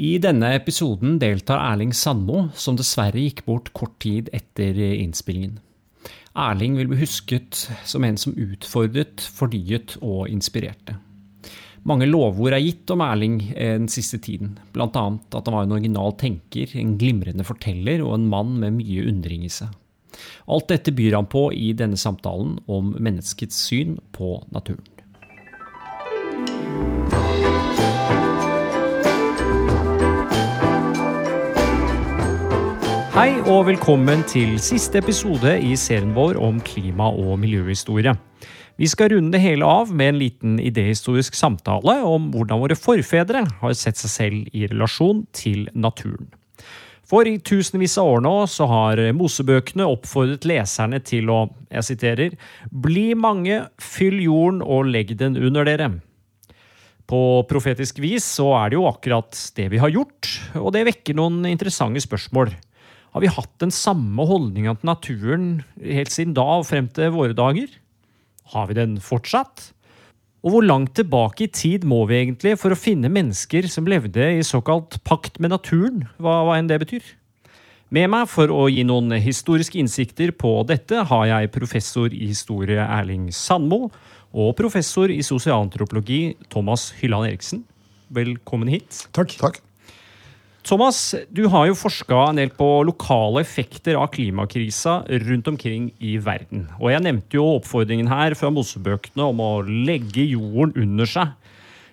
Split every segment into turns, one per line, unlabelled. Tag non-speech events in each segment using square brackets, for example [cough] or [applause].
I denne episoden deltar Erling Sandmo, som dessverre gikk bort kort tid etter innspillingen. Erling vil bli husket som en som utfordret, fornyet og inspirerte. Mange lovord er gitt om Erling den siste tiden, bl.a. at han var en original tenker, en glimrende forteller og en mann med mye undring i seg. Alt dette byr han på i denne samtalen om menneskets syn på naturen. Hei og velkommen til siste episode i serien vår om klima- og miljøhistorie. Vi skal runde det hele av med en liten idehistorisk samtale om hvordan våre forfedre har sett seg selv i relasjon til naturen. For i tusenvis av år nå så har Mosebøkene oppfordret leserne til å, jeg siterer, bli mange, fyll jorden og legg den under dere. På profetisk vis så er det jo akkurat det vi har gjort, og det vekker noen interessante spørsmål. Har vi hatt den samme holdninga til naturen helt siden da og frem til våre dager? Har vi den fortsatt? Og hvor langt tilbake i tid må vi egentlig for å finne mennesker som levde i såkalt pakt med naturen, hva, hva enn det betyr? Med meg for å gi noen historiske innsikter på dette har jeg professor i historie Erling Sandmo og professor i sosialantropologi Thomas Hylland Eriksen. Velkommen hit.
Takk. Takk.
Thomas, du har jo forska en del på lokale effekter av klimakrisa rundt omkring i verden. Og jeg nevnte jo oppfordringen her fra Mosebøkene om å legge jorden under seg.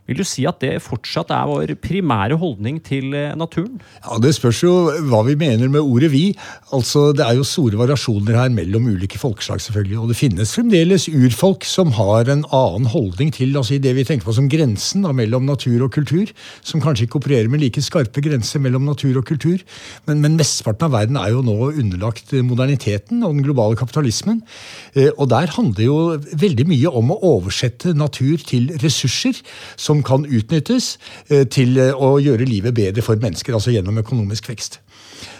Vil du si at det fortsatt er vår primære holdning til eh, naturen?
Ja, Det spørs jo hva vi mener med ordet 'vi'. Altså, Det er jo store variasjoner her mellom ulike folkeslag, selvfølgelig. Og det finnes fremdeles urfolk som har en annen holdning til altså, i det vi tenker på som grensen da, mellom natur og kultur. Som kanskje ikke opererer med like skarpe grenser mellom natur og kultur. Men, men mesteparten av verden er jo nå underlagt moderniteten og den globale kapitalismen. Eh, og der handler jo veldig mye om å oversette natur til ressurser. som som kan utnyttes eh, til eh, å gjøre livet bedre for mennesker, altså gjennom økonomisk vekst.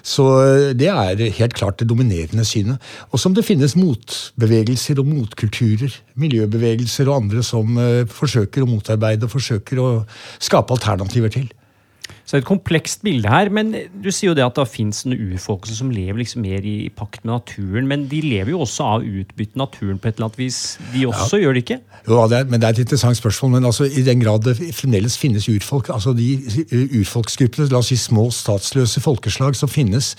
Så eh, det er helt klart det dominerende synet. Og som det finnes motbevegelser og motkulturer, miljøbevegelser og andre som forsøker å motarbeide og forsøker å skape alternativer til.
Så det er et komplekst bilde her. Men du sier jo det at det fins urfolk som lever liksom mer i, i, pakt med naturen. Men de lever jo også av å utbytte naturen på et eller annet vis. De også, ja. gjør de ikke?
Jo, det er, men det er et interessant spørsmål. Men altså, i den grad det fremdeles finnes urfolk, altså de urfolksgruppene, la oss si små statsløse folkeslag som finnes,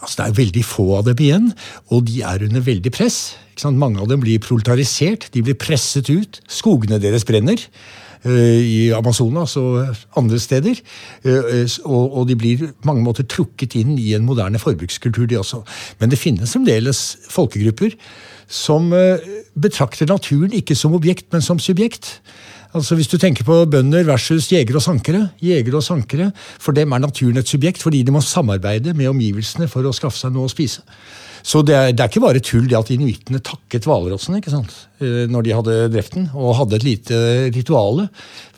altså det er veldig få av dem igjen. Og de er under veldig press. Mange av dem blir proletarisert, de blir presset ut. Skogene deres brenner. Eh, i Amazonas og andre steder. Eh, og de blir på mange måter trukket inn i en moderne forbrukskultur, de også. Men det finnes fremdeles folkegrupper som eh, betrakter naturen ikke som objekt, men som subjekt. Altså Hvis du tenker på bønder versus jegere og sankere. Jegere og sankere, For dem er naturen et subjekt, fordi de må samarbeide med omgivelsene for å skaffe seg noe å spise. Så det er, det er, ikke bare tull det at inuittene takket hvalrossen ikke sant? Eh, når de hadde drept den, og hadde et lite rituale.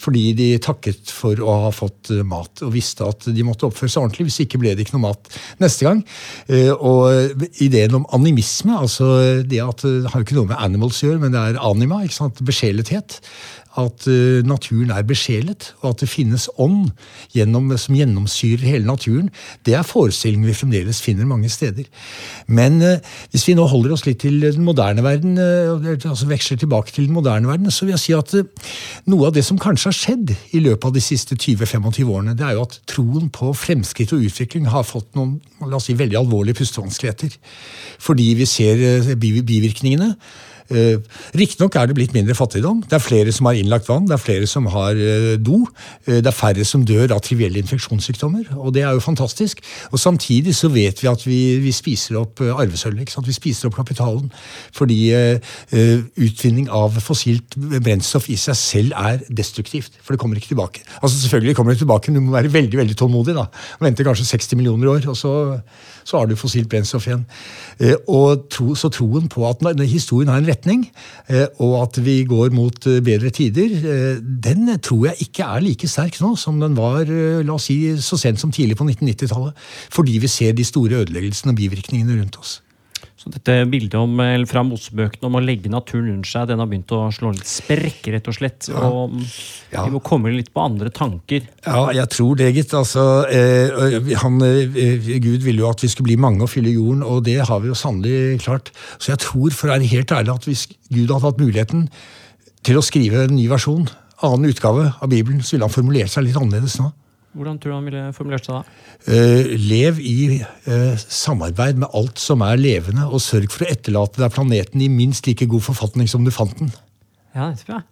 Fordi de takket for å ha fått eh, mat og visste at de måtte oppføre seg ordentlig. Hvis ikke ble det ikke noe mat neste gang. Eh, og ideen om animisme, altså det at det har jo ikke noe med animals å gjøre, men det er anima, ikke sant? besjelethet at naturen er besjelet, og at det finnes ånd gjennom, som gjennomsyrer hele naturen, det er forestillingen vi fremdeles finner mange steder. Men hvis vi nå holder oss litt til den moderne verden, altså veksler tilbake til den moderne verden, så vil jeg si at noe av det som kanskje har skjedd i løpet av de siste 20-25 årene, det er jo at troen på fremskritt og utvikling har fått noen la oss si, veldig alvorlige pustevanskeligheter. Fordi vi ser bivirkningene. Eh, Riktignok er det blitt mindre fattigdom. Det er flere som har innlagt vann, det er flere som har eh, do. Eh, det er færre som dør av trivielle infeksjonssykdommer, og det er jo fantastisk. Og Samtidig så vet vi at vi, vi spiser opp arvesølvet. Vi spiser opp kapitalen. Fordi utvinning av fossilt brennstoff i seg selv er destruktivt. For det kommer ikke tilbake. Altså Selvfølgelig kommer det tilbake, men du må være veldig veldig tålmodig. da. Vente kanskje 60 millioner år, og så, så har du fossilt brennstoff igjen. Og tro, Så troen på at når historien har en retning, eh, og at vi går mot eh, bedre tider, eh, den tror jeg ikke er like sterk nå som den var la oss si, så sent som tidlig på 1990-tallet. Fordi vi ser de store ødeleggelsene og bivirkningene rundt oss.
Så dette bildet om, eller fra Mosebøkene om å legge naturen under seg, den har begynt å slå litt sprekker, rett og slett. Ja. Og ja. vi må komme litt på andre tanker.
Ja, jeg tror det, gitt. Altså, eh, han, eh, Gud ville jo at vi skulle bli mange og fylle jorden, og det har vi jo sannelig klart. Så jeg tror, for å være helt ærlig, at hvis Gud hadde hatt muligheten til å skrive en ny versjon, annen utgave av Bibelen, så ville han formulert seg litt annerledes nå.
Hvordan tror du han ville formulert seg da?
Uh, lev i uh, samarbeid med alt som er levende, og sørg for å etterlate deg planeten i minst like god forfatning som du fant den.
Ja, det.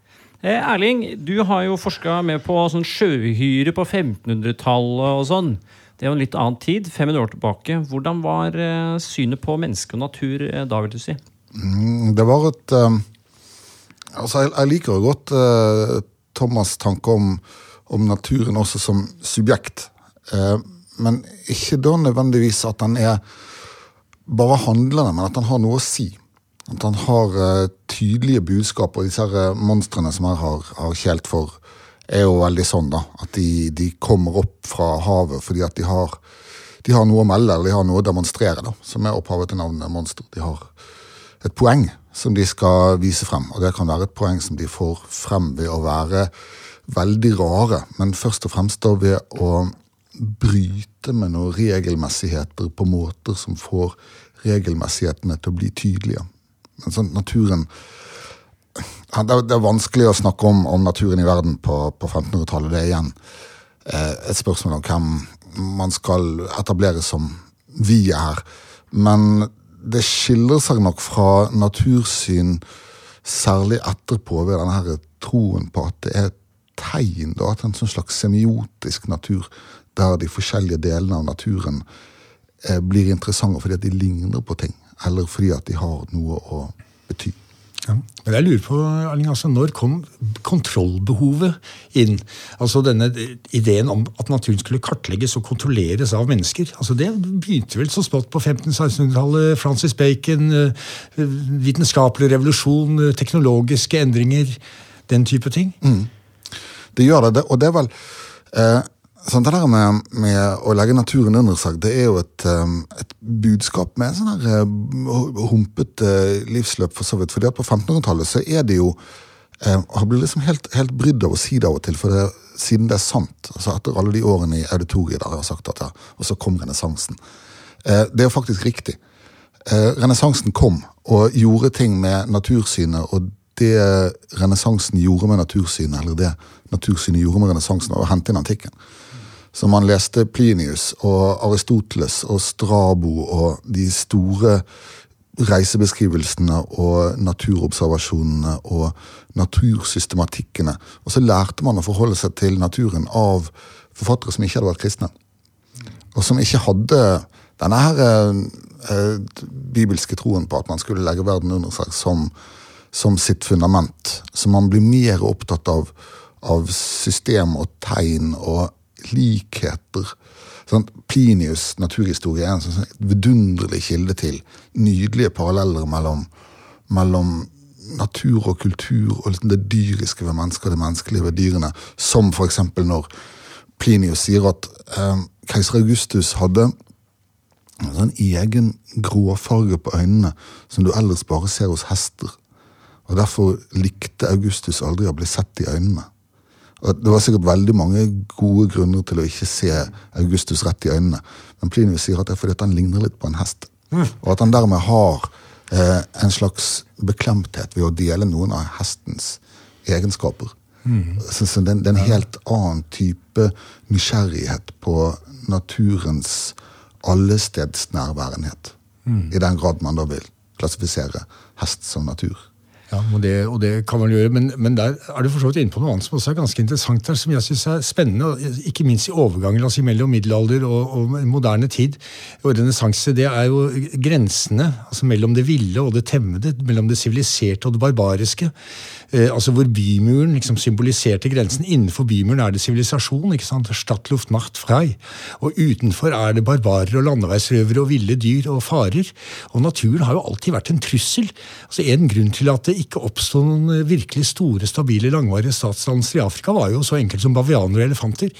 Eh, Erling, du har jo forska med på sånn sjøhyre på 1500-tallet og sånn. Det er jo en litt annen tid, 500 år tilbake. Hvordan var eh, synet på menneske og natur eh, da, vil du si?
Mm, det var et Altså, jeg, jeg liker jo godt Thomas' tanke om om naturen også som subjekt. Eh, men ikke da nødvendigvis at han er bare handlende, men at han har noe å si. At han har uh, tydelige budskap, og disse her uh, monstrene som her har, har kjelt for, er jo veldig sånn, da. At de, de kommer opp fra havet fordi at de har, de har, noe å melde, eller de har noe å demonstrere, da. Som er opphavet til navnet monster. De har et poeng som de skal vise frem, og det kan være et poeng som de får frem ved å være veldig rare, men først og fremst da ved å bryte med noen regelmessigheter på måter som får regelmessighetene til å bli tydelige. Men sånn naturen Det er vanskelig å snakke om, om naturen i verden på, på 1500-tallet. Det er igjen eh, et spørsmål om hvem man skal etablere som vi er. Men det skiller seg nok fra natursyn, særlig etterpå, ved denne troen på at det er tegn da, at en sånn slags semiotisk natur, der de forskjellige delene av naturen eh, blir interessante fordi at de ligner på ting, eller fordi at de har noe å bety.
Ja. Men jeg lurer på, Arling, altså, Når kom kontrollbehovet inn? Altså denne Ideen om at naturen skulle kartlegges og kontrolleres av mennesker. altså Det begynte vel så smått på 1500-1600-tallet. Francis Bacon, eh, vitenskapelig revolusjon, eh, teknologiske endringer, den type ting.
Mm. Det gjør det, og det er vel eh, sånn Det der med, med, å legge naturen under seg, det er jo et, eh, et budskap med sånn her uh, humpete livsløp, for så vidt. fordi at på 1500-tallet så er det jo eh, Har blitt liksom helt, helt brydd av å si det av og til, for det, siden det er sant. altså Etter alle de årene i auditoriet der jeg har sagt ja, og så kom renessansen. Det er jo faktisk riktig. Renessansen kom og gjorde ting med natursynet og det renessansen gjorde med natursynet, eller det natursynet gjorde med renessansen, å hente inn antikken. Så man leste Plinius og Aristoteles og Strabo og de store reisebeskrivelsene og naturobservasjonene og natursystematikkene. Og så lærte man å forholde seg til naturen av forfattere som ikke hadde vært kristne. Og som ikke hadde denne her eh, bibelske troen på at man skulle legge verden under seg som, som sitt fundament. Så man blir mer opptatt av av system og tegn og likheter. Sånn, Plinius' naturhistorie er en sånn vidunderlig kilde til nydelige paralleller mellom, mellom natur og kultur og liksom det dyriske ved mennesker og det menneskelige ved dyrene. Som f.eks. når Plinius sier at eh, keiser Augustus hadde en sånn egen gråfarge på øynene som du ellers bare ser hos hester. Og Derfor likte Augustus aldri å bli sett i øynene. Og Det var sikkert veldig mange gode grunner til å ikke se Augustus rett i øynene. Men Plinius sier at det er fordi at han ligner litt på en hest. Mm. Og at han dermed har eh, en slags beklemthet ved å dele noen av hestens egenskaper. Mm. Så, så det, det, er en helt annen type nysgjerrighet på naturens allestedsnærværenhet. Mm. I den grad man da vil klassifisere hest som natur.
Ja, og det, og det, kan man gjøre, men, men der er du for så vidt inne på noe annet som også er ganske interessant der, som jeg synes er spennende, ikke minst i overgangen altså mellom middelalder og, og moderne tid. Og renessanse, det er jo grensene altså mellom det ville og det temmede, mellom det siviliserte og det barbariske. Eh, altså Hvor bymuren liksom symboliserte grensen. Innenfor bymuren er det sivilisasjon. ikke sant? Stadtluft macht frei. Og utenfor er det barbarer og landeveisrøvere og ville dyr og farer. Og naturen har jo alltid vært en trussel. Altså En grunn til at det ikke oppsto noen eh, virkelig store, stabile, langvarige statsdannelser i Afrika, var jo så enkelt som bavianer og elefanter.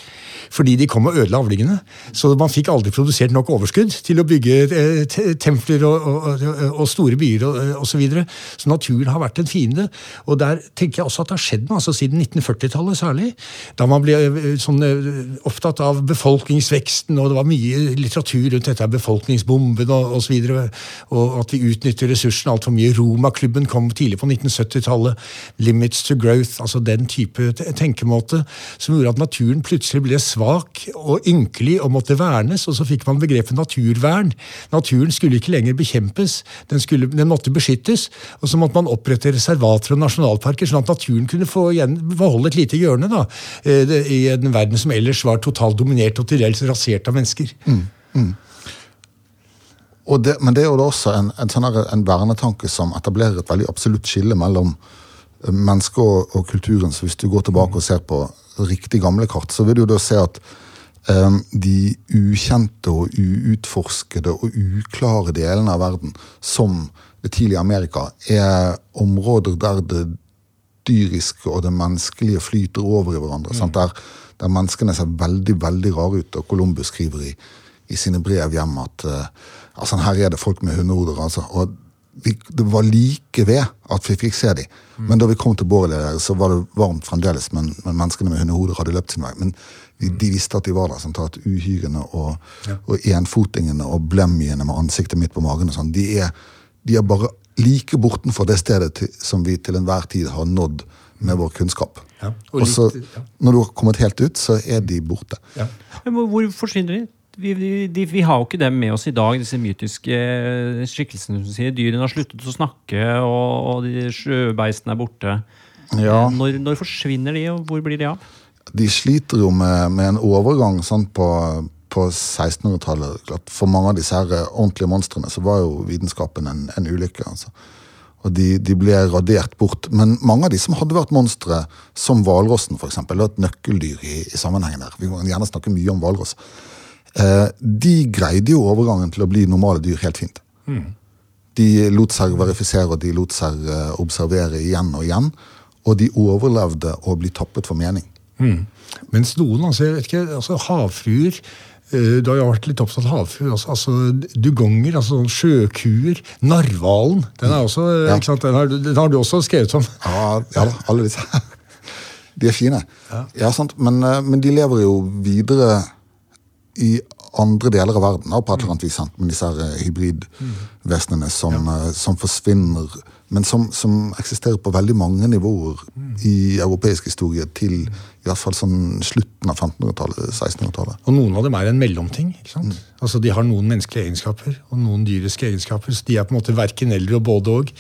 Fordi de kom og ødela avlingene. Så man fikk aldri produsert nok overskudd til å bygge eh, templer og, og, og, store byer og osv. Så, videre. så naturen har vært en fiende. Og der tenker jeg også at det har skjedd noe, altså siden 1940-tallet særlig. Da man ble sånn, opptatt av befolkningsveksten, og det var mye litteratur rundt dette befolkningsbomben og osv. Og, og at vi utnytter ressursene altfor mye. Roma-klubben kom tidlig på 1970-tallet. Limits to growth, altså den type tenkemåte som gjorde at naturen plutselig ble svak og ynkelig og måtte vernes. Og så fikk man begrepet naturvern. Naturen skulle ikke lenger bekjempes, den, skulle, den måtte beskyttes. Og så måtte man opprette reservater og nasjonalparker, sånn at naturen kunne få igjen, beholde et lite hjørne da, eh, i en verden som ellers var totalt dominert og til dels rasert av mennesker. Mm, mm.
Det, men det er jo også en, en, sånn en, vernetanke som etablerer et veldig absolutt skille mellom eh, mennesket og, og, kulturen. Så hvis du går tilbake og ser på riktig gamle kart, så vil du da se at um, de ukjente og uutforskede og uklare delene av verden, som det tidlige Amerika, er områder der det dyriske og det menneskelige flyter over i hverandre. Mm. Der, der, menneskene ser veldig veldig rare ut. Og Columbus skriver i, i sine brev hjem at uh, Altså, her er det folk med hundehoder. altså, og vi, Det var like ved at vi fikk se dem. Mm. Men da vi kom til der, så var det varmt fremdeles, men, men menneskene med hundehoder hadde løpt sin vei. Men de, de, visste at de var der. sånn at Uhyrene og, ja. og enfotingene og blemmiene med ansiktet midt på magen og sånn, de, de, er bare like bortenfor det stedet til, som vi til enhver tid har nådd med vår kunnskap. Ja. Og, så, ja. når du har kommet helt ut, så er de borte.
Men hvor, forsvinner de? vi, vi, vi, har jo ikke dem med oss i dag, disse mytiske skikkelsene. som sier. Dyrene har sluttet å snakke, og, og de sjøbeistene er borte. Ja. Når, når, forsvinner de, og hvor blir de av?
De sliter jo med, med en overgang sant, på, på 1600-tallet. For mange av disse her ordentlige monstrene så var jo vitenskapen en, en ulykke. altså. Og de, de, ble radert bort. Men mange av de som hadde vært monstre, som hvalrossen f.eks., et nøkkeldyr i, i sammenhengen her. Vi må gjerne snakke mye om hvalross. Eh, de greide jo overgangen til å bli normale dyr helt fint. Mm. De lot seg verifisere og de lot seg eh, observere igjen og igjen. Og de overlevde å bli tappet for mening. Mm.
Mens noen, altså, jeg vet ikke, altså havfruer eh, du har jo vært litt opptatt av havfugl. Altså, altså, dugonger, altså sånn sjøkuer. Narhvalen. Den, er også, ja. den, har, den, har, du også skrevet om.
Ja, ja alle disse. [laughs] De er fine. Ja. ja sant? Men, men, de lever jo videre i andre deler av verden på et eller annet vis, med disse eh, hybridvesenene som, ja. Eh, som, forsvinner, men som, som, eksisterer på veldig mange nivåer mm. i europeisk historie til i hvert fall sånn slutten av 1500-tallet, 1600-tallet.
Og noen av dem er en mellomting. ikke sant? Mm. Altså De har noen menneskelige egenskaper og noen dyriske egenskaper. så De er på en måte verken eldre og både og.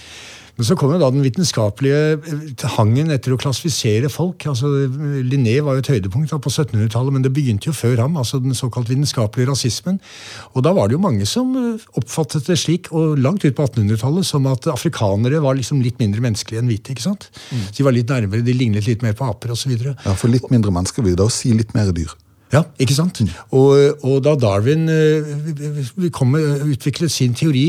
Men så kom jo da den vitenskapelige eh, hangen etter å klassifisere folk. altså Linné var jo et høydepunkt da, på 1700-tallet, men det begynte jo før ham. altså Den såkalt vitenskapelige rasismen. Og da var det jo mange som eh, oppfattet det slik, og langt ut på 1800-tallet, som at afrikanere var liksom litt mindre menneskelige enn hvite. ikke sant? Mm. Så De var litt nærmere, de lignet litt mer på aper osv.
Ja, for litt mindre mennesker vil da si litt mer dyr.
Ja, ikke sant? Og, og da Darwin uh, kom, utviklet sin teori,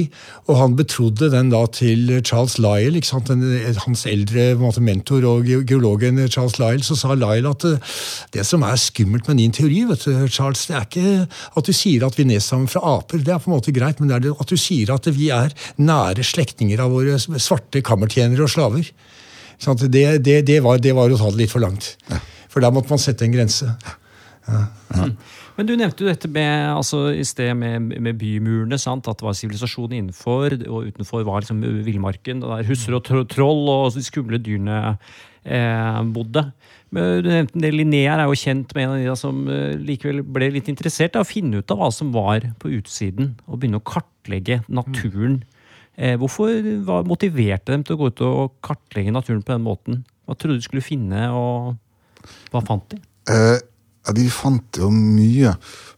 og han betrodde den da til Charles Lyle? Den, hans eldre måte, mentor og geologen Charles Lyle, så sa Lyle at uh, det som er skummelt med din teori, vet du, Charles, det er ikke at du sier at vi nedstammer fra aper, det er på en måte greit, men det er at du sier at vi er nære slektninger av våre svarte kammertjenere og slaver. Det, det, det, var, det var å ta det litt for langt. For der måtte man sette en grense. Ja.
Men du nevnte jo dette med, altså, i sted med, med bymurene. Sant? At det var sivilisasjon innenfor, og utenfor var liksom villmarken. Der husser og troll og de skumle dyrene eh, bodde. Men du nevnte det, Linnéer er jo kjent med en av de som eh, likevel ble litt interessert i å finne ut av hva som var på utsiden, og begynne å kartlegge naturen. Eh, hvorfor hva motiverte dem til å gå ut og kartlegge naturen på den måten? Hva trodde du skulle finne, og hva fant de?
Uh ja, De fant jo mye.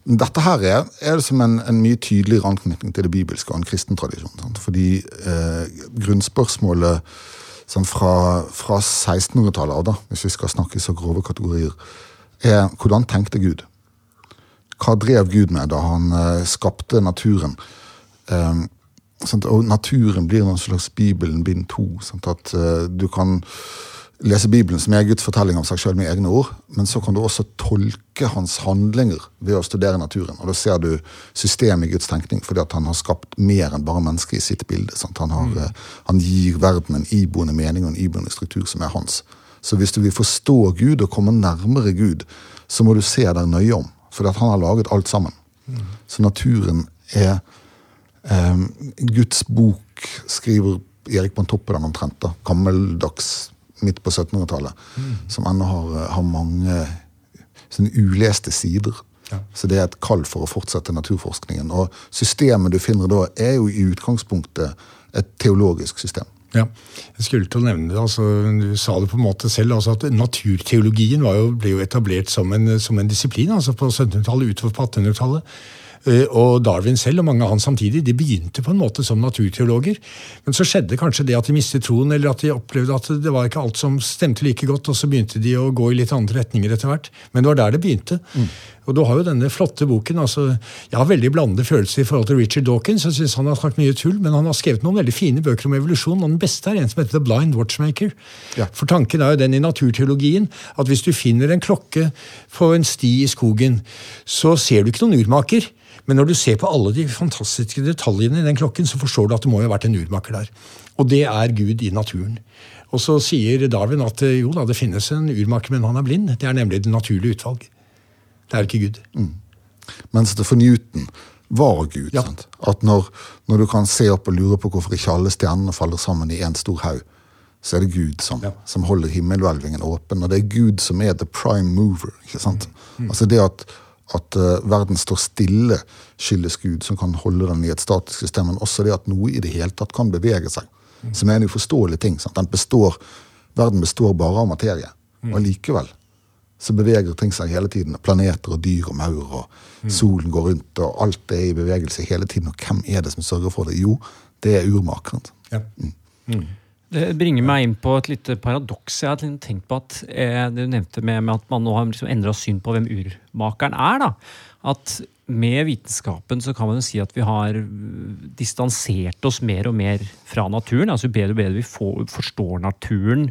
Dette her er, er liksom en, en, mye tydeligere anknytning til det bibelske og en kristen tradisjon. Fordi eh, grunnspørsmålet sånn fra, fra 1600-tallet av, hvis vi skal snakke i så grove kategorier, er hvordan tenkte Gud? Hva drev Gud med da han eh, skapte naturen? Eh, Og naturen blir noen slags Bibelen bind to. Sånn at uh, du kan lese Bibelen som er Guds fortelling om seg sjøl med egne ord, men så kan du også tolke hans handlinger ved å studere naturen. Og Da ser du systemet i Guds tenkning, fordi at han har skapt mer enn bare mennesker i sitt bilde. Han, har, mm. uh, han, gir verden en iboende mening og en iboende struktur som er hans. Så hvis du vil forstå Gud og komme nærmere Gud, så må du se deg nøye om. For han har laget alt sammen. Mm. Så naturen er eh, Guds bok, skriver Erik Bontoppe den omtrent. da, Gammeldags midt på 1700-tallet. Mm. Som ennå har, har, mange sånne uleste sider. Ja. Så det er et kall for å fortsette naturforskningen. Og systemet du finner da, er jo i utgangspunktet et teologisk system.
Ja, jeg skulle til å nevne det. altså Du sa det på en måte selv. altså at Naturteologien jo, ble jo etablert som en, som en disiplin altså på 1700-tallet, utover på 1800-tallet. Eh, og Darwin selv og mange av han samtidig de begynte på en måte som naturteologer. Men så skjedde kanskje det at de mistet troen, eller at de opplevde at det var ikke alt som stemte like godt, og så begynte de å gå i litt andre retninger etter hvert. Men det var der det begynte. Mm. Og du har jo denne flotte boken. altså, Jeg har veldig blandede følelser i forhold til Richard Dawkins. Jeg synes Han har snakket mye tull, men han har skrevet noen veldig fine bøker om evolusjon. Og den beste er en som heter The Blind Watchmaker. Ja. For tanken er jo den i naturteologien at hvis du finner en klokke på en sti i skogen, så ser du ikke noen urmaker. Men når du ser på alle de fantastiske detaljene i den klokken, så forstår du at det må jo ha vært en urmaker der. Og det er Gud i naturen. Og så sier Darwin at eh, jo da, det finnes en urmaker, men han er blind. Det er nemlig det naturlige utvalg. Det er ikke Gud. Mm.
Mens det for Newton var Gud. Ja. At når, når, du kan se opp og lure på hvorfor ikke alle stjernene faller sammen i én stor haug, så er det Gud som, ja. som holder himmelhvelvingen åpen. Og det er Gud som er the prime mover. ikke sant? Mm. Mm. Altså det at at uh, verden står stille, skyldes Gud, som kan holde den i et statisk system. Men også det at noe i det hele tatt kan bevege seg. Mm. Som er en uforståelig ting. Består, verden består bare av materie. Mm. Og likevel så beveger ting seg hele tiden. Planeter og dyr og maur, og mm. solen går rundt, og alt er i bevegelse hele tiden. Og hvem er det som sørger for det? Jo, det er urmakeren. Ja. Mm.
mm. Det bringer meg inn på et lite paradoks. Jeg har tenkt på at eh, Du nevnte med, med, at man nå har liksom endra syn på hvem urmakeren er. da. At med vitenskapen så kan man jo si at vi har distansert oss mer og mer fra naturen. altså Jo bedre og bedre vi får, forstår naturen,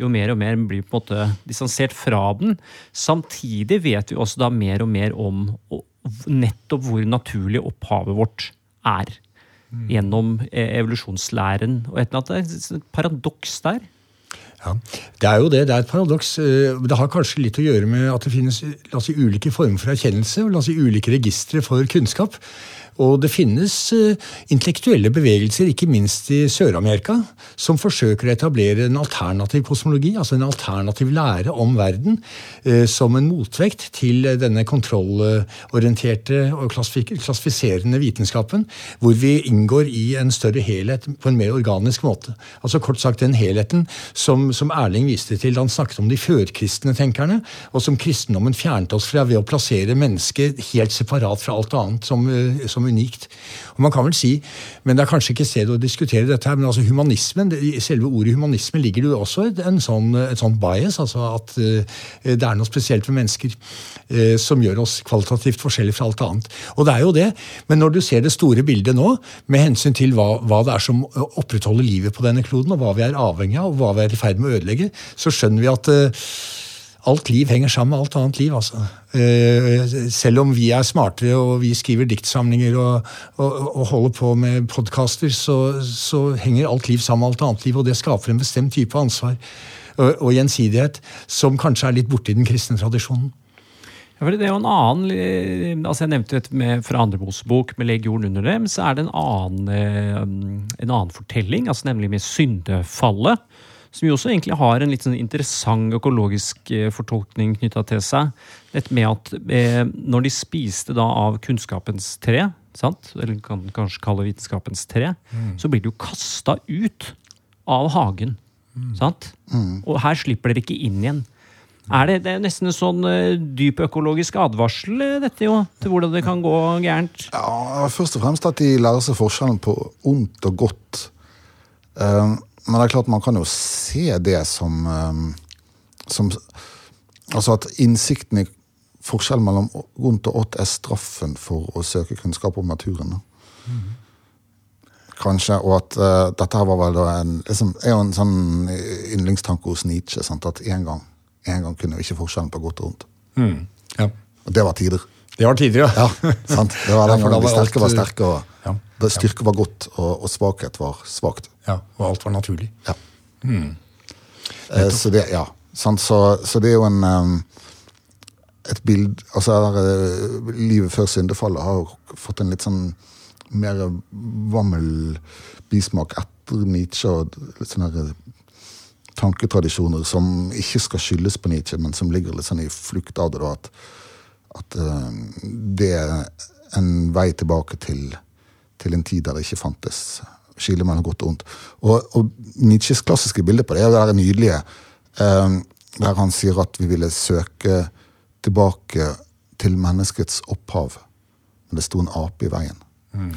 jo mer og mer blir på en måte distansert fra den. Samtidig vet vi også da mer og mer om nettopp hvor naturlig opphavet vårt er gjennom eh, evolusjonslæren. og et eller annet, et paradoks der.
Ja, Det er jo det. Det er et paradoks. Eh, det har kanskje litt å gjøre med at det finnes si, ulike former for erkjennelse og la oss si, ulike registre for kunnskap. Og det finnes uh, intellektuelle bevegelser, ikke minst i Sør-Amerika, som forsøker å etablere en alternativ kosmologi, altså en alternativ lære om verden, uh, som en motvekt til denne kontrollorienterte og klassifiserende vitenskapen, hvor vi inngår i en større helhet på en mer organisk måte. Altså Kort sagt den helheten som, som Erling viste til da han snakket om de førkristne tenkerne, og som kristendommen fjernet oss fra ved å plassere mennesket helt separat fra alt annet som, uh, som unikt. Og man kan vel si, men Det er kanskje ikke stedet å diskutere dette, her, men altså humanismen, selve ordet humanisme ligger det jo også en sånn, et sånn bias. altså At uh, det er noe spesielt ved mennesker uh, som gjør oss kvalitativt forskjellige fra alt annet. Og det er jo det, men når du ser det store bildet nå, med hensyn til hva, hva det er som opprettholder livet på denne kloden, og hva vi er avhengig av, og hva vi er i ferd med å ødelegge, så skjønner vi at alt liv henger sammen med alt annet liv. altså. Eh, selv om vi er smartere og vi skriver diktsamlinger og, og, og holder på med podkaster, så, så, henger alt liv sammen med alt annet liv, og det skaper en bestemt type ansvar og, og gjensidighet som kanskje er litt borte i den kristne tradisjonen.
Ja, for det er jo en annen, altså Jeg nevnte dette med, fra andre Mosebok med legg jorden under dem. Så er det en annen, eh, en annen fortelling, altså nemlig med syndefallet som jo også egentlig har en litt sånn interessant økologisk eh, fortolkning knytta til seg. Dette med at eh, når de spiste da av kunnskapens tre, sant? eller kan kanskje kalle vitenskapens tre, mm. så blir de jo kasta ut av hagen. Mm. Sant? Mm. Og her slipper dere ikke inn igjen. Er det, det er nesten en sånn uh, dyp økologisk advarsel eh, dette jo, til hvordan det kan gå gærent?
Ja, Først og fremst at de lærer seg forskjellen på ondt og godt. Um, men det er klart man kan jo se det som, um, som Altså at innsikten i forskjellen mellom vondt og ått er straffen for å søke kunnskap om naturen. Mm. kanskje, og at uh, dette var vel en liksom, er jo en sånn yndlingstanke hos Nietzsche. Sant? At en gang, en gang kunne vi ikke forskjellen på godt og vondt.
Mm. Ja.
Og det var tider.
Det var tidligere,
Ja, sant? Det var den
Ja,
gangen de
var
sterke var sterke, og
Ja.
styrke var godt, og, og svakhet var svakt.
ja. Og alt var naturlig.
Ja. Eh, så det, ja. Sant? Så, så det er jo en um, et bild, altså der, eh, Livet før syndefallet har jo fått en litt sånn mer vammel bismak etter Nietzsche. og litt sånne tanketradisjoner som ikke skal skyldes på Nietzsche, men som ligger litt sånn i flukt av det. da, At, at eh, det er en vei tilbake til, til en tid der det ikke fantes skille mellom godt og ondt. Og, og Nietzsches klassiske bilde på det er det nydelige, eh, der han sier at vi ville søke tilbake til menneskets opphav, men det sto en ape i veien.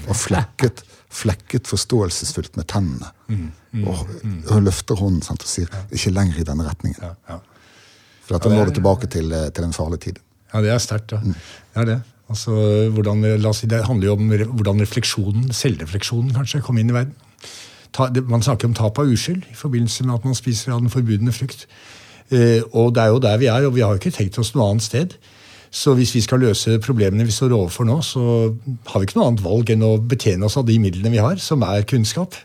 Og flekket, flekket forståelsesfullt med tennene. og, og løfter hånden sant, og sier 'ikke lenger i denne retningen'.
Ja, ja.
For da når du tilbake til, eh, til en farlig tid.
Ja, det er sterkt. Ja. Det er det. Altså, hvordan, la oss si, det handler jo om hvordan refleksjonen, selvrefleksjonen kanskje, kom inn i verden. Ta, det, man snakker om tap av uskyld i forbindelse med at man spiser av den forbudne frukt. Eh, og det er jo der vi er, og vi har jo ikke tenkt oss noe annet sted. Så hvis vi skal løse problemene vi står overfor nå, så har vi ikke noe annet valg enn å betjene oss av de midlene vi har, som er kunnskap.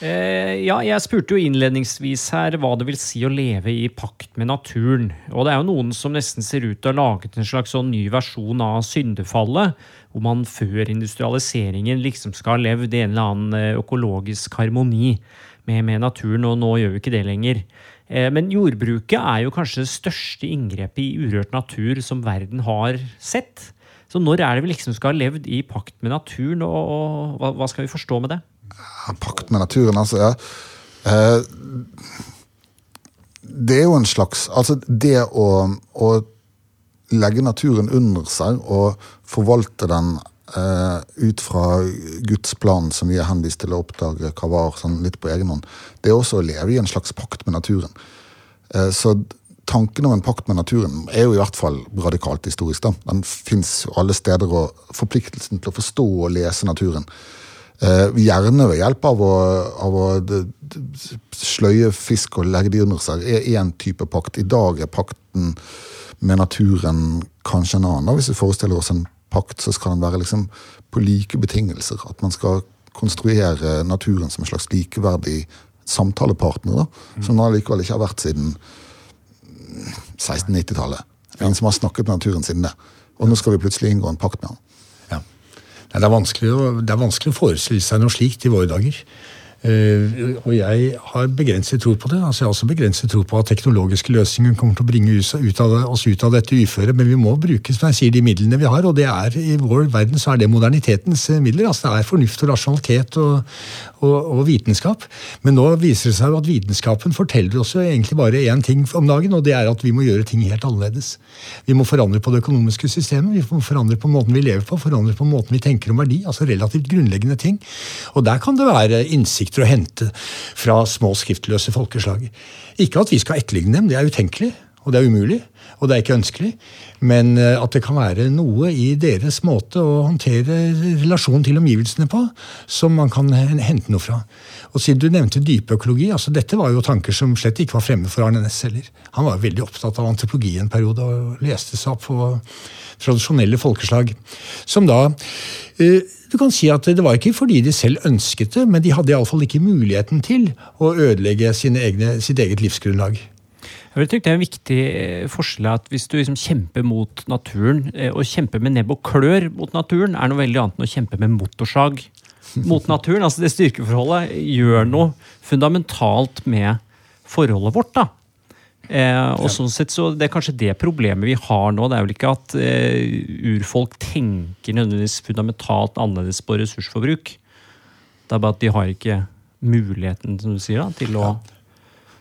Eh, ja, jeg spurte jo innledningsvis her hva det vil si å leve i pakt med naturen. Og det er jo noen som nesten ser ut til å ha laget en slags sånn ny versjon av syndefallet, hvor man før industrialiseringen liksom skal ha levd i en eller annen eh, økologisk harmoni med, med naturen, og nå gjør vi ikke det lenger. Eh, Men jordbruket er jo kanskje det største inngrepet i urørt natur som verden har sett. Så når er det vi liksom skal ha levd i pakt med naturen, og, og hva, hva skal vi forstå med det?
Pakt med naturen, altså. ja. Eh, det er jo en slags Altså, det å, å legge naturen under seg og forvalte den Uh, ut fra Guds plan, som vi er henvist til å oppdage hva var, sånn litt på egen hånd, det er også å leve i en slags pakt med naturen. Uh, så tanken om en pakt med naturen er jo i hvert fall radikalt historisk. da. Den fins alle steder, og forpliktelsen til å forstå og lese naturen gjerne ved hjelp av å, av å sløye fisk og legge de under seg, er én type pakt. I dag er pakten med naturen kanskje en annen. Hvis vi forestiller oss en pakt, så skal den være liksom på like betingelser. At man skal konstruere naturen som en slags likeverdig samtalepartner, da, som den allikevel ikke har vært siden 1690-tallet. Ingen som har snakket med naturen siden det. Og nå skal vi plutselig inngå en pakt med den.
Nei, det, er å, det er vanskelig å forestille seg noe slikt i våre dager. Eh, og jeg har begrenset tro på det. altså Jeg har også begrenset tro på at teknologiske løsninger kommer til å bringe oss ut av dette uføret, men vi må bruke som jeg sier, de midlene vi har. Og det er i vår verden så er det modernitetens eh, midler. altså Det er fornuft og rasjonalitet og, og, og vitenskap. Men nå viser det seg jo at vitenskapen forteller oss jo egentlig bare én ting om dagen, og det er at vi må gjøre ting helt annerledes. Vi må forandre på det økonomiske systemet, vi må forandre på måten vi lever på, forandre på måten vi tenker om verdi. altså Relativt grunnleggende ting. Og der kan det være innsikter å hente fra små skriftløse folkeslag. Ikke at vi skal etterligne dem, det er utenkelig. Og det er umulig, og det er ikke ønskelig. Men eh, at det kan være noe i deres måte å håndtere relasjonen til omgivelsene på, som man kan hente noe fra. Og siden du nevnte dypøkologi, altså dette var jo tanker som slett ikke var fremme for Arne Næss heller. Han var veldig opptatt av antropologi en periode, og leste seg opp på tradisjonelle folkeslag. Som da eh, Du kan si at det var ikke fordi de selv ønsket det, men de hadde iallfall ikke muligheten til å ødelegge egne, sitt eget livsgrunnlag.
Jeg vil trykke det er en viktig eh, forskjell at hvis du liksom kjemper mot naturen, og å kjempe med nebb og klør mot naturen, er noe veldig annet enn å kjempe med motorsag mot naturen. Altså Det styrkeforholdet gjør noe fundamentalt med forholdet vårt. da. Eh, og sånn sett så Det er kanskje det problemet vi har nå. Det er vel ikke at eh, urfolk tenker nødvendigvis fundamentalt annerledes på ressursforbruk. Det er bare at de har ikke muligheten, som du sier, da, til å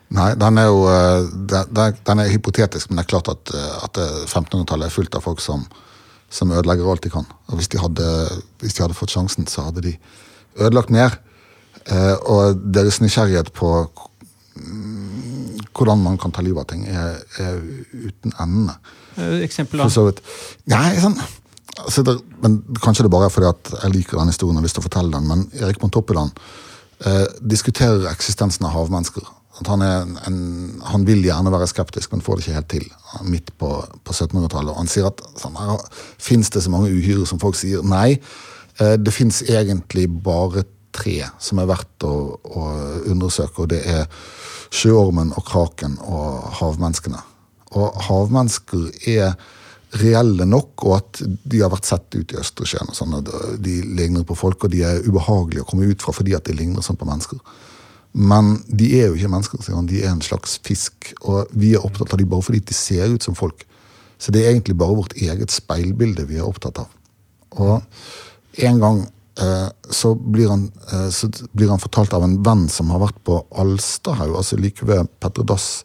Nei, den er jo eh, den, den- er hypotetisk, men det er klart at, eh, at eh, 1500-tallet er fullt av folk som, som ødelegger alt de kan. Og hvis de, hadde, hvis de hadde fått sjansen, så hadde de ødelagt mer. Eh, og deres nysgjerrighet på hvordan man kan ta livet av ting, er, er uten ende.
eh, Eksempel,
For
da.
så vidt. Nei, sånn altså det, men Kanskje det bare er fordi at jeg liker den historien og har lyst til å fortelle den, men Erik Montoppeland eh, diskuterer eksistensen av havmennesker. At han, en, han vil gjerne være skeptisk, men får det ikke helt til. Midt på, på 1700-tallet. Og han sier at sånn, fins det så mange uhyrer som folk sier. Nei, eh, det fins egentlig bare tre som er verdt å, å undersøke, og det er sjøormen og kraken og havmenneskene. Og havmennesker er reelle nok, og at de har vært sett ut i Østersjøen. og sånn, at De ligner på folk, og de er ubehagelige å komme ut fra fordi at de ligner sånn på mennesker. Men de er jo ikke mennesker, sier han. De er en slags fisk. Og vi er opptatt av dem bare fordi de ser ut som folk. Så det er egentlig bare vårt eget speilbilde vi er opptatt av. Og en gang eh, så, blir han, eh, så blir han fortalt av en venn som har vært på Alstahaug, altså like ved Petter Dass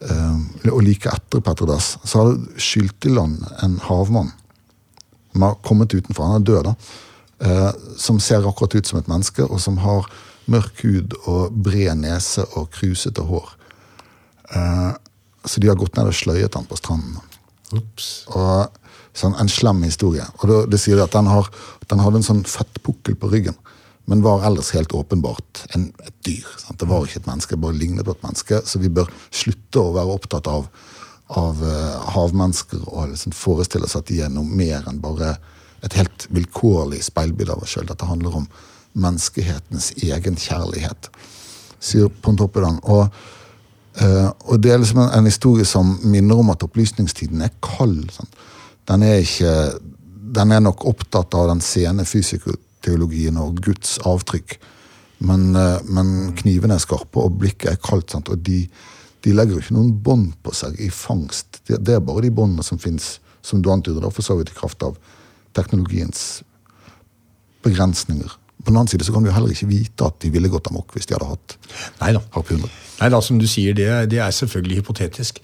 Eh, og like etter Petter Dass, så har det skylt i land en havmann som har kommet utenfor. Han er død, da. Eh, som ser akkurat ut som et menneske, og som har mørk hud og bred nese og krusete hår. Eh, så de har gått ned og sløyet han på stranden.
Ups.
Og sånn En slem historie. Og det, det sier at den, har, den hadde en sånn fettpukkel på ryggen men var ellers helt åpenbart en, et dyr. Sant? Det var ikke et menneske, det bare lignet på et menneske. Så vi bør slutte å være opptatt av, av uh, havmennesker og liksom forestille oss at de er noe mer enn bare et helt vilkårlig speilbilde av oss sjøl. Dette handler om menneskehetens egen kjærlighet, sier Pontoppidan. Og, uh, og det er liksom en, en, historie som minner om at opplysningstiden er kald. Sånn. Den er ikke den er nok opptatt av den sene fysikoteologien og Guds avtrykk. Men, eh, men knivene er skarpe, og blikket er kaldt. Sant? Og de, de legger jo ikke noen bånd på seg i fangst. Det, det er bare de båndene som fins, som du antyder, for så vidt i kraft av teknologiens begrensninger. På den annen side så kan vi jo heller ikke vite at de ville gått amok hvis de hadde hatt
Neida. harpuner. Nei da, som du sier, det, det er selvfølgelig hypotetisk.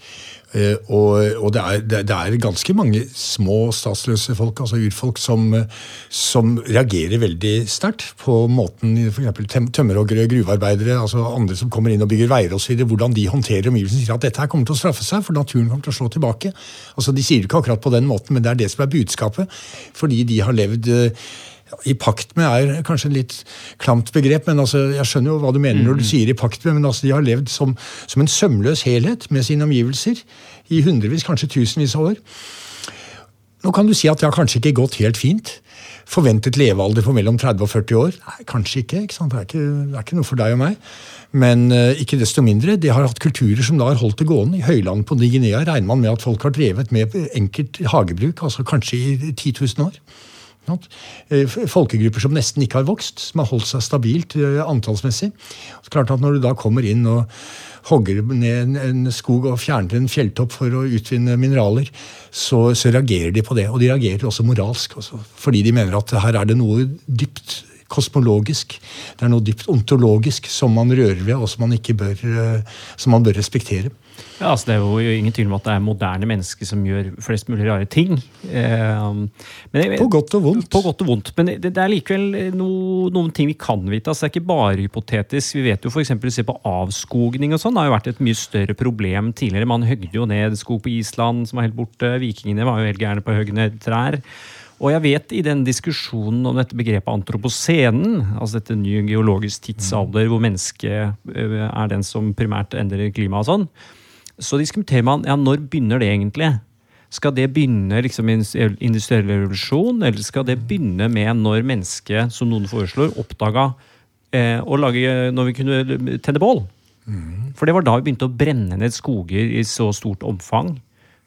Uh, og, og det, er, det, er, ganske mange små statsløse folk, altså urfolk, som, som reagerer veldig sterkt på måten f.eks. tømmerhoggere, gruvearbeidere, altså andre som kommer inn og bygger veier osv., hvordan de håndterer omgivelsene. Sier at dette her kommer til å straffe seg, for naturen kommer til å slå tilbake. Altså, De sier det ikke akkurat på den måten, men det er det som er budskapet. Fordi de har levd uh, i pakt med er kanskje en litt klamt begrep, men altså, jeg skjønner jo hva du mener når du mm. sier i pakt med, men altså, de har levd som, som en sømløs helhet med sine omgivelser i hundrevis, kanskje tusenvis av år. Nå kan du si at det har kanskje ikke gått helt fint. Forventet levealder på mellom 30 og 40 år? Nei, kanskje ikke. ikke? Det, er ikke, det er ikke noe for deg og meg. Men uh, ikke desto mindre, de har hatt kulturer som da har holdt det gående. I høylandet på Ny-Guinea regner man med at folk har drevet med enkelt hagebruk, altså kanskje i 10 000 år. Eh, folkegrupper som nesten ikke har vokst, som har holdt seg stabilt eh, antallsmessig. Så klart at Når du da kommer inn og hogger ned en skog og fjerner en fjelltopp for å utvinne mineraler, så, så reagerer de på det. Og de reagerer også moralsk, også, fordi de mener at her er det noe dypt kosmologisk. Det er noe dypt ontologisk som man rører ved, og som man, bør, eh, som man bør respektere.
Ja, altså Det er jo ingen tvil om at det er moderne mennesker som gjør flest mulig rare ting.
Men, på godt og vondt.
På godt og vondt. Men det, det er likevel no, noen ting vi kan vite. altså Det er ikke bare hypotetisk. Vi vet jo f.eks. se på avskogning og sånn. Det har jo vært et mye større problem tidligere. Man høgde jo ned skog på Island som var helt borte. Vikingene var jo helt gærne på å hogge ned trær. Og jeg vet i den diskusjonen om dette begrepet antroposenen, altså dette nye geologisk tidsalder hvor mennesket eh, er den som primært endrer klimaet og sånn, så diskuterer man ja, når begynner det egentlig? Skal det begynne liksom industriell revolusjon, eller skal det begynne med når mennesket, som noen foreslår, oppdaga eh, å lage Når vi kunne tenne bål? Mm. For det var da vi begynte å brenne ned skoger i så stort omfang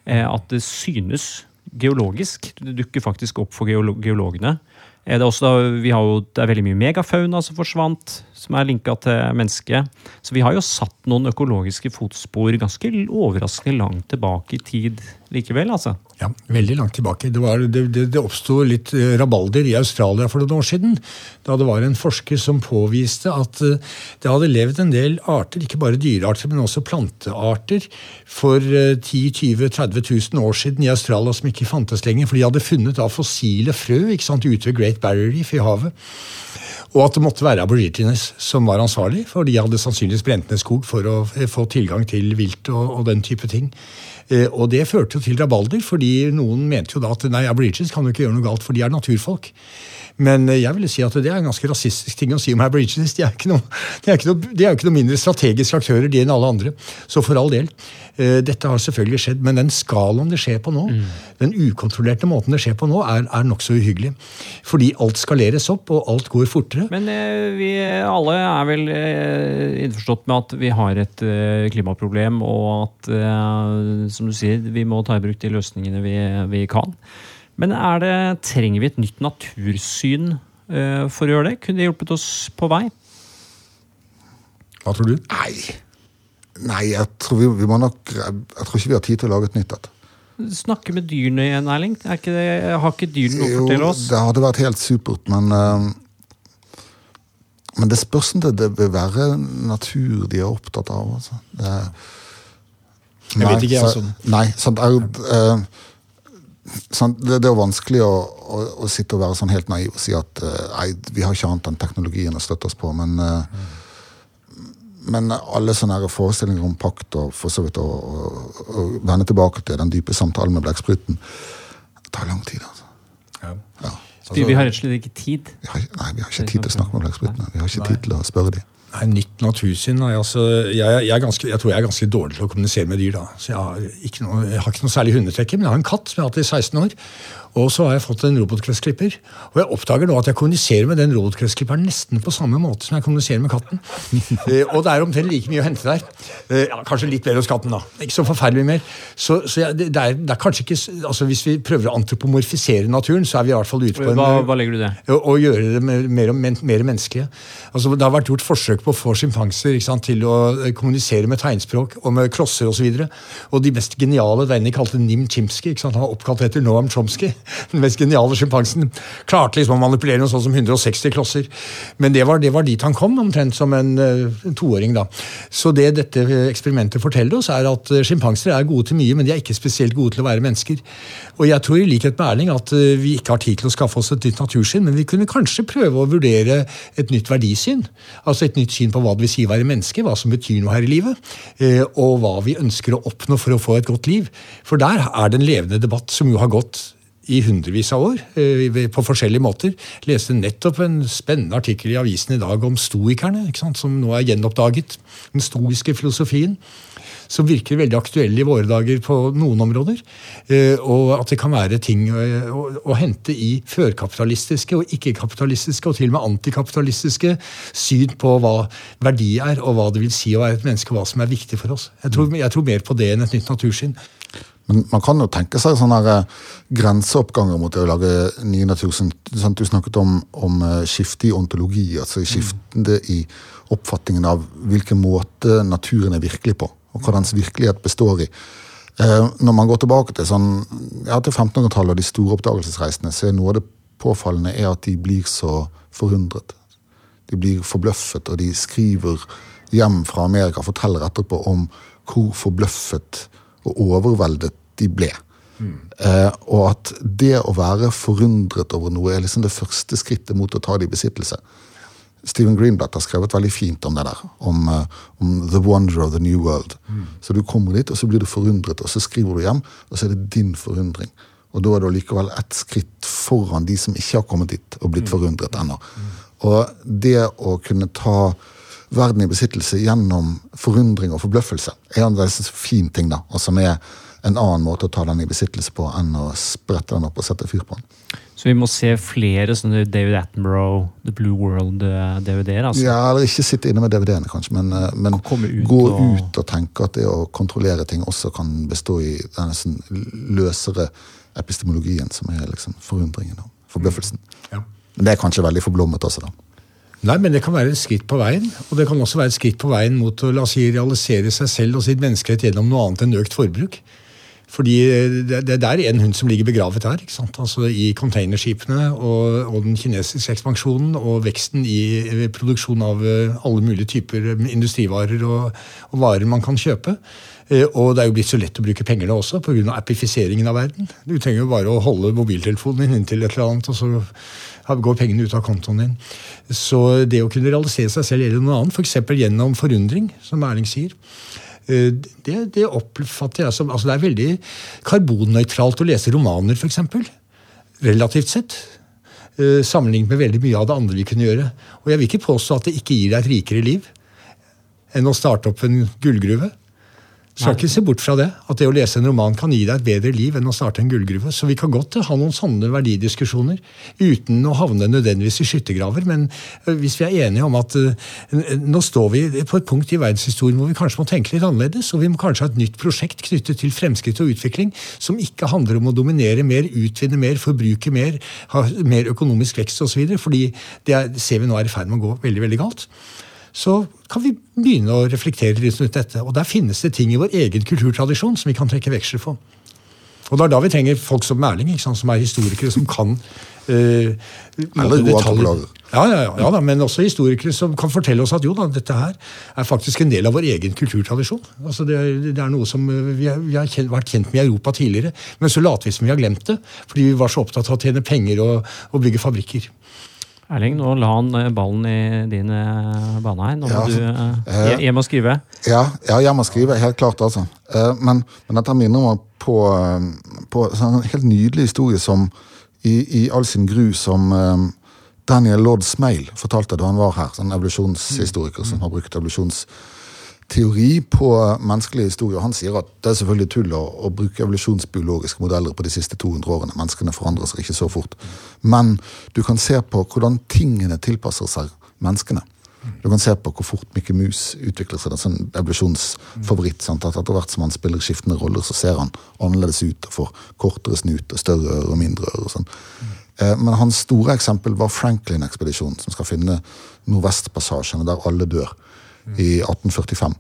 eh, at det synes geologisk. Det dukker faktisk opp for geologene. Det er, også, vi har jo, det er veldig mye megafauna som forsvant, som er linka til mennesket. Så vi har jo satt noen økologiske fotspor ganske overraskende langt tilbake i tid likevel. altså.
Ja, veldig langt tilbake. Det, var, det, det, det oppsto litt eh, rabalder i Australia for noen år siden. Da det var en forsker som påviste at eh, det hadde levd en del arter, ikke bare dyrearter, men også plantearter, for 10 20 30 000 år siden i Australia som ikke fantes lenger. For de hadde funnet da fossile frø ikke sant, ute ved Great Barrier Reef i havet. Og at det måtte være aborigines som var ansvarlig, for de hadde sannsynligvis brent ned skog for å få tilgang til vilt og, og den type ting. Eh, og det førte jo til rabalder, fordi noen mente jo da at nei, Aborigines kan jo ikke gjøre noe galt, for de er naturfolk. Men eh, jeg ville si at det er en ganske rasistisk ting å si om Aborigines. De er, ikke er, ikke jo ikke noe mindre strategiske aktører de enn alle andre. Så for all del. eh, Dette har selvfølgelig skjedd, men den skalaen det skjer på nå, den ukontrollerte måten det skjer på nå, er, er nokså uhyggelig. Fordi alt skaleres opp, og alt går fortere.
Men vi alle er vel innforstått med at vi har et klimaproblem, og at, som du sier, vi må ta i bruk de løsningene vi, vi kan. Men er det, trenger vi et nytt natursyn uh, for å gjøre det? Kunne det hjulpet oss på vei?
Hva tror du?
Nei. Nei, jeg tror, vi, vi må nok, jeg tror ikke vi har tid til å lage et nytt et.
Snakke med dyrene igjen, Erling. Er ikke det, har ikke dyrene noe å fortelle oss?
det hadde vært helt supert, men uh, Men det spørs om det, det vil være natur de er opptatt av. Altså. Det,
Jeg vet ikke,
så-
altså.
Nei, sant, er, eh, sant, det, det er jo vanskelig å, å, å sitte og være sånn helt naiv og si at eh, nei, vi har ikke annet enn teknologien å støtte oss på, men eh, men alle sånne her forestillinger om pakt og for så vidt å, vende tilbake til den dype samtalen med blekkspruten, tar lang tid. altså.
Ja.
Ja.
Vi, vi har rett og slett ikke tid.
Vi har, nei, vi har ikke tid til å snakke med blekksprutene. Vi har ikke tid til å spørre dem.
Nei, Nytt natursyn nei, altså, jeg, jeg, ganske, jeg tror jeg er ganske dårlig til å kommunisere med dyr. da. Så Jeg har ikke noe, jeg har ikke noe særlig hundetrekker, men jeg har en katt som jeg har hatt i 16 år. Og så har jeg fått en robotgressklipper. Og jeg oppdager nå at jeg kommuniserer med den robotgressklipperen nesten på samme måte som jeg kommuniserer med katten. [laughs] Eh, og det er omtrent like mye å hente der. Eh, ja, kanskje litt mer hos katten, da. Ikke så forferdelig mer. Så, så jeg, det, er, det er kanskje ikke altså Hvis vi prøver å antropomorfisere naturen, så er vi i hvert fall ute på en
Hva, hva legger du det?
å, å gjøre det mer, mer, mer menneskelige. Altså, det har vært gjort forsøk på å få sjimpanser til å eh, kommunisere med tegnspråk og med klosser osv. Og, så og de mest geniale vennene kalte Nim Chimsky, han var oppkalt etter Noam Chomsky, [laughs] den mest geniale sjimpansen, klarte liksom å manipulere noe sånt som 160 klosser. Men det var, det var dit han kom, omtrent som en, eh, en toåring. da. Så det dette eksperimentet forteller oss, er at eh, sjimpanser er gode til mye, men de er ikke spesielt gode til å være mennesker. Og jeg tror i likhet med Erling at eh, vi ikke har tid til å skaffe oss et nytt natursyn, men vi kunne kanskje prøve å vurdere et nytt verdisyn. Altså et nytt syn på hva det vil si å være menneske, hva som betyr noe her i livet, eh, og hva vi ønsker å oppnå for å få et godt liv. For der er det en levende debatt som jo har gått i hundrevis av år, eh, på forskjellige måter. Leste nettopp en spennende artikkel i avisen i dag om stoikerne, som nå er gjenoppdaget. Den stoiske filosofien. Som virker veldig aktuell i våre dager på noen områder. Eh, og at det kan være ting å, å, å hente i førkapitalistiske og ikke-kapitalistiske og til og med antikapitalistiske syn på hva verdi er, og hva det vil si å være et menneske, og hva som er viktig for oss. Jeg tror, jeg tror mer på det enn et nytt natursyn.
Men man kan jo tenke seg sånne her, eh, grenseoppganger mot det å lage nye natursyn. Sant? Du snakket om, om eh, skifte i ontologi, altså skifte i oppfatningen av hvilken måte naturen er virkelig på, og hva dens virkelighet består i. Eh, når man går tilbake til, sånn, ja, til 1500-tallet og de store oppdagelsesreisene, så er noe av det påfallende er at de blir så forundret. De blir forbløffet, og de skriver hjem fra Amerika forteller etterpå om hvor forbløffet og overveldet de ble. Eh, og at det å være forundret over noe er liksom det første skrittet mot å ta det i besittelse. Stephen Greenblatt har skrevet veldig fint om det der. Om, uh, om the wonder of the new world. Så du kommer dit, og så blir du forundret, og så skriver du hjem, og så er det din forundring. Og da er du likevel ett skritt foran de som ikke har kommet dit og blitt forundret ennå. Og det å kunne ta verden i besittelse gjennom forundring og forbløffelse er en veldig fin ting, da, og som er en annen måte å ta den i besittelse på enn å sprette den opp og sette fyr på den.
Så vi må se flere sånne David Attenborough, The Blue World-DVD-er. altså.
Ja, eller ikke sitte inne med DVD-ene, kanskje, men, eh, men
ut
gå
og-
ut og tenke at det å kontrollere ting også kan bestå i denne sånn løsere epistemologien, som er liksom forundringen og forbløffelsen.
Ja.
Men det er kanskje veldig forblommet også, da.
Nei, men det kan være et skritt på veien. Og det kan også være et skritt på veien mot å la oss si, realisere seg selv og sitt menneskerett gjennom noe annet enn økt forbruk. Fordi det, det er en hund som ligger begravet her. ikke sant? Altså I containerskipene og, og den kinesiske ekspansjonen og veksten i eh, produksjon av eh, alle mulige typer eh, industrivarer og, og varer man kan kjøpe. Eh, Og det er jo blitt så lett å bruke penger da også, pga. appifiseringen av verden. Du trenger jo bare å holde mobiltelefonen din inntil et eller annet, og så går pengene ut av kontoen din. Så det å kunne realisere seg selv gjelder noe annet, f.eks. gjennom forundring, som Erling sier, Eh, det, det oppfatter jeg som altså Det er veldig karbonnøytralt å lese romaner, f.eks. Relativt sett. Eh, sammenlignet med veldig mye av det andre vi kunne gjøre. Og jeg vil ikke påstå at det ikke gir deg et rikere liv enn å starte opp en gullgruve. Skal ikke se bort fra det. At det å lese en roman kan gi deg et bedre liv enn å starte en gullgruve. Så vi kan godt ha noen sånne verdidiskusjoner uten å havne nødvendigvis i skyttergraver. Men øh, hvis vi er enige om at uh, nå står vi på et punkt i verdenshistorien hvor vi kanskje må tenke litt annerledes, og vi må kanskje ha et nytt prosjekt knyttet til fremskritt og utvikling som ikke handler om å dominere mer, utvinne mer, forbruke mer, ha mer økonomisk vekst osv. fordi det er, ser vi nå er i ferd med å gå veldig, veldig galt så kan vi begynne å reflektere litt rundt dette. Og der finnes det ting i vår egen kulturtradisjon som vi kan trekke veksler på. Og det er da vi trenger folk som Erling, som er historikere, som kan
uh.
Ja, ja, ja, ja da, men også historikere som kan fortelle oss at jo da, dette her er faktisk en del av vår egen kulturtradisjon. Altså det, det er noe som eh, vi har, vi har kjent, vært kjent med i Europa tidligere, men så later vi som vi har glemt det, fordi vi var så opptatt av å tjene penger og, og bygge fabrikker.
Erling, nå la han eh, ballen i din eh, bane her. Nå må ja, du uh, hjem og skrive.
Ja, ja, hjem og skrive. Helt klart, altså. Men, men dette minner meg på, på en helt nydelig historie som i, i all sin gru som Daniel Lord Smail fortalte da han var her. Sånn evolusjonshistoriker som har brukt evolusjons teori på menneskelig historie. og Han sier at det er selvfølgelig tull å, å, bruke evolusjonsbiologiske modeller på de siste 200 årene. Menneskene forandrer seg ikke så fort. Men du kan se på hvordan tingene tilpasser seg menneskene. Du kan se på hvor fort Mikke Mus utvikler seg. Det er en sånn evolusjonsfavoritt. Sant? At Etter hvert som han spiller skiftende roller, så ser han annerledes ut og får kortere snute, større øre og mindre øre. Sånn. Eh, men hans store eksempel var Franklin-ekspedisjonen, som skal finne Nordvestpassasjen, der alle dør i 1845.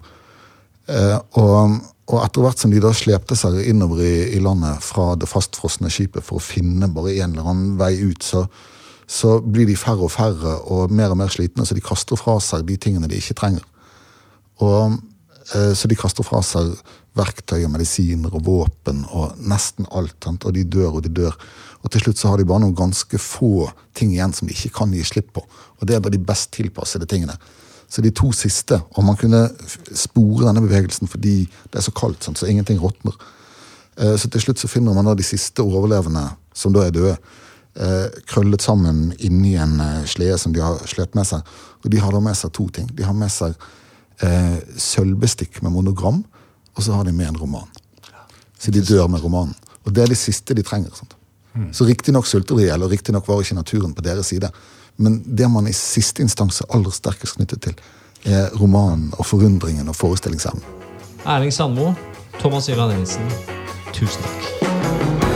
Eh, og, og, etter hvert som de da slepte seg innover i, i, landet fra det fastfrosne skipet for å finne bare en eller annen vei ut, så, så, blir de færre og færre og mer og mer slitne, så de kaster fra seg de tingene de ikke trenger. Og, eh, så de kaster fra seg verktøy og medisiner og våpen og nesten alt. annet Og de dør og de dør. Og til slutt så har de bare noen ganske få ting igjen som de ikke kan gi slipp på. Og det er da de best tilpassede tingene. Så de to siste, og man kunne spore denne bevegelsen fordi det er så kaldt, så ingenting råtner. Eh, så til slutt så finner man da de siste overlevende, som da er døde, eh, krøllet sammen inni en eh, slede som de har slett med seg. Og de har da med seg to ting. De har med seg eh, sølvbestikk med monogram, og så har de med en roman. Så de dør med romanen. Og det er det siste de trenger. Sant? Mm. Så riktignok sulter de, eller riktignok var ikke naturen på deres side. Men det man i siste instans er aller sterkest knyttet til, er romanen og forundringen og forestillingsevnen.
Erling Sandmo, Thomas Ivan Nilsen, tusen takk.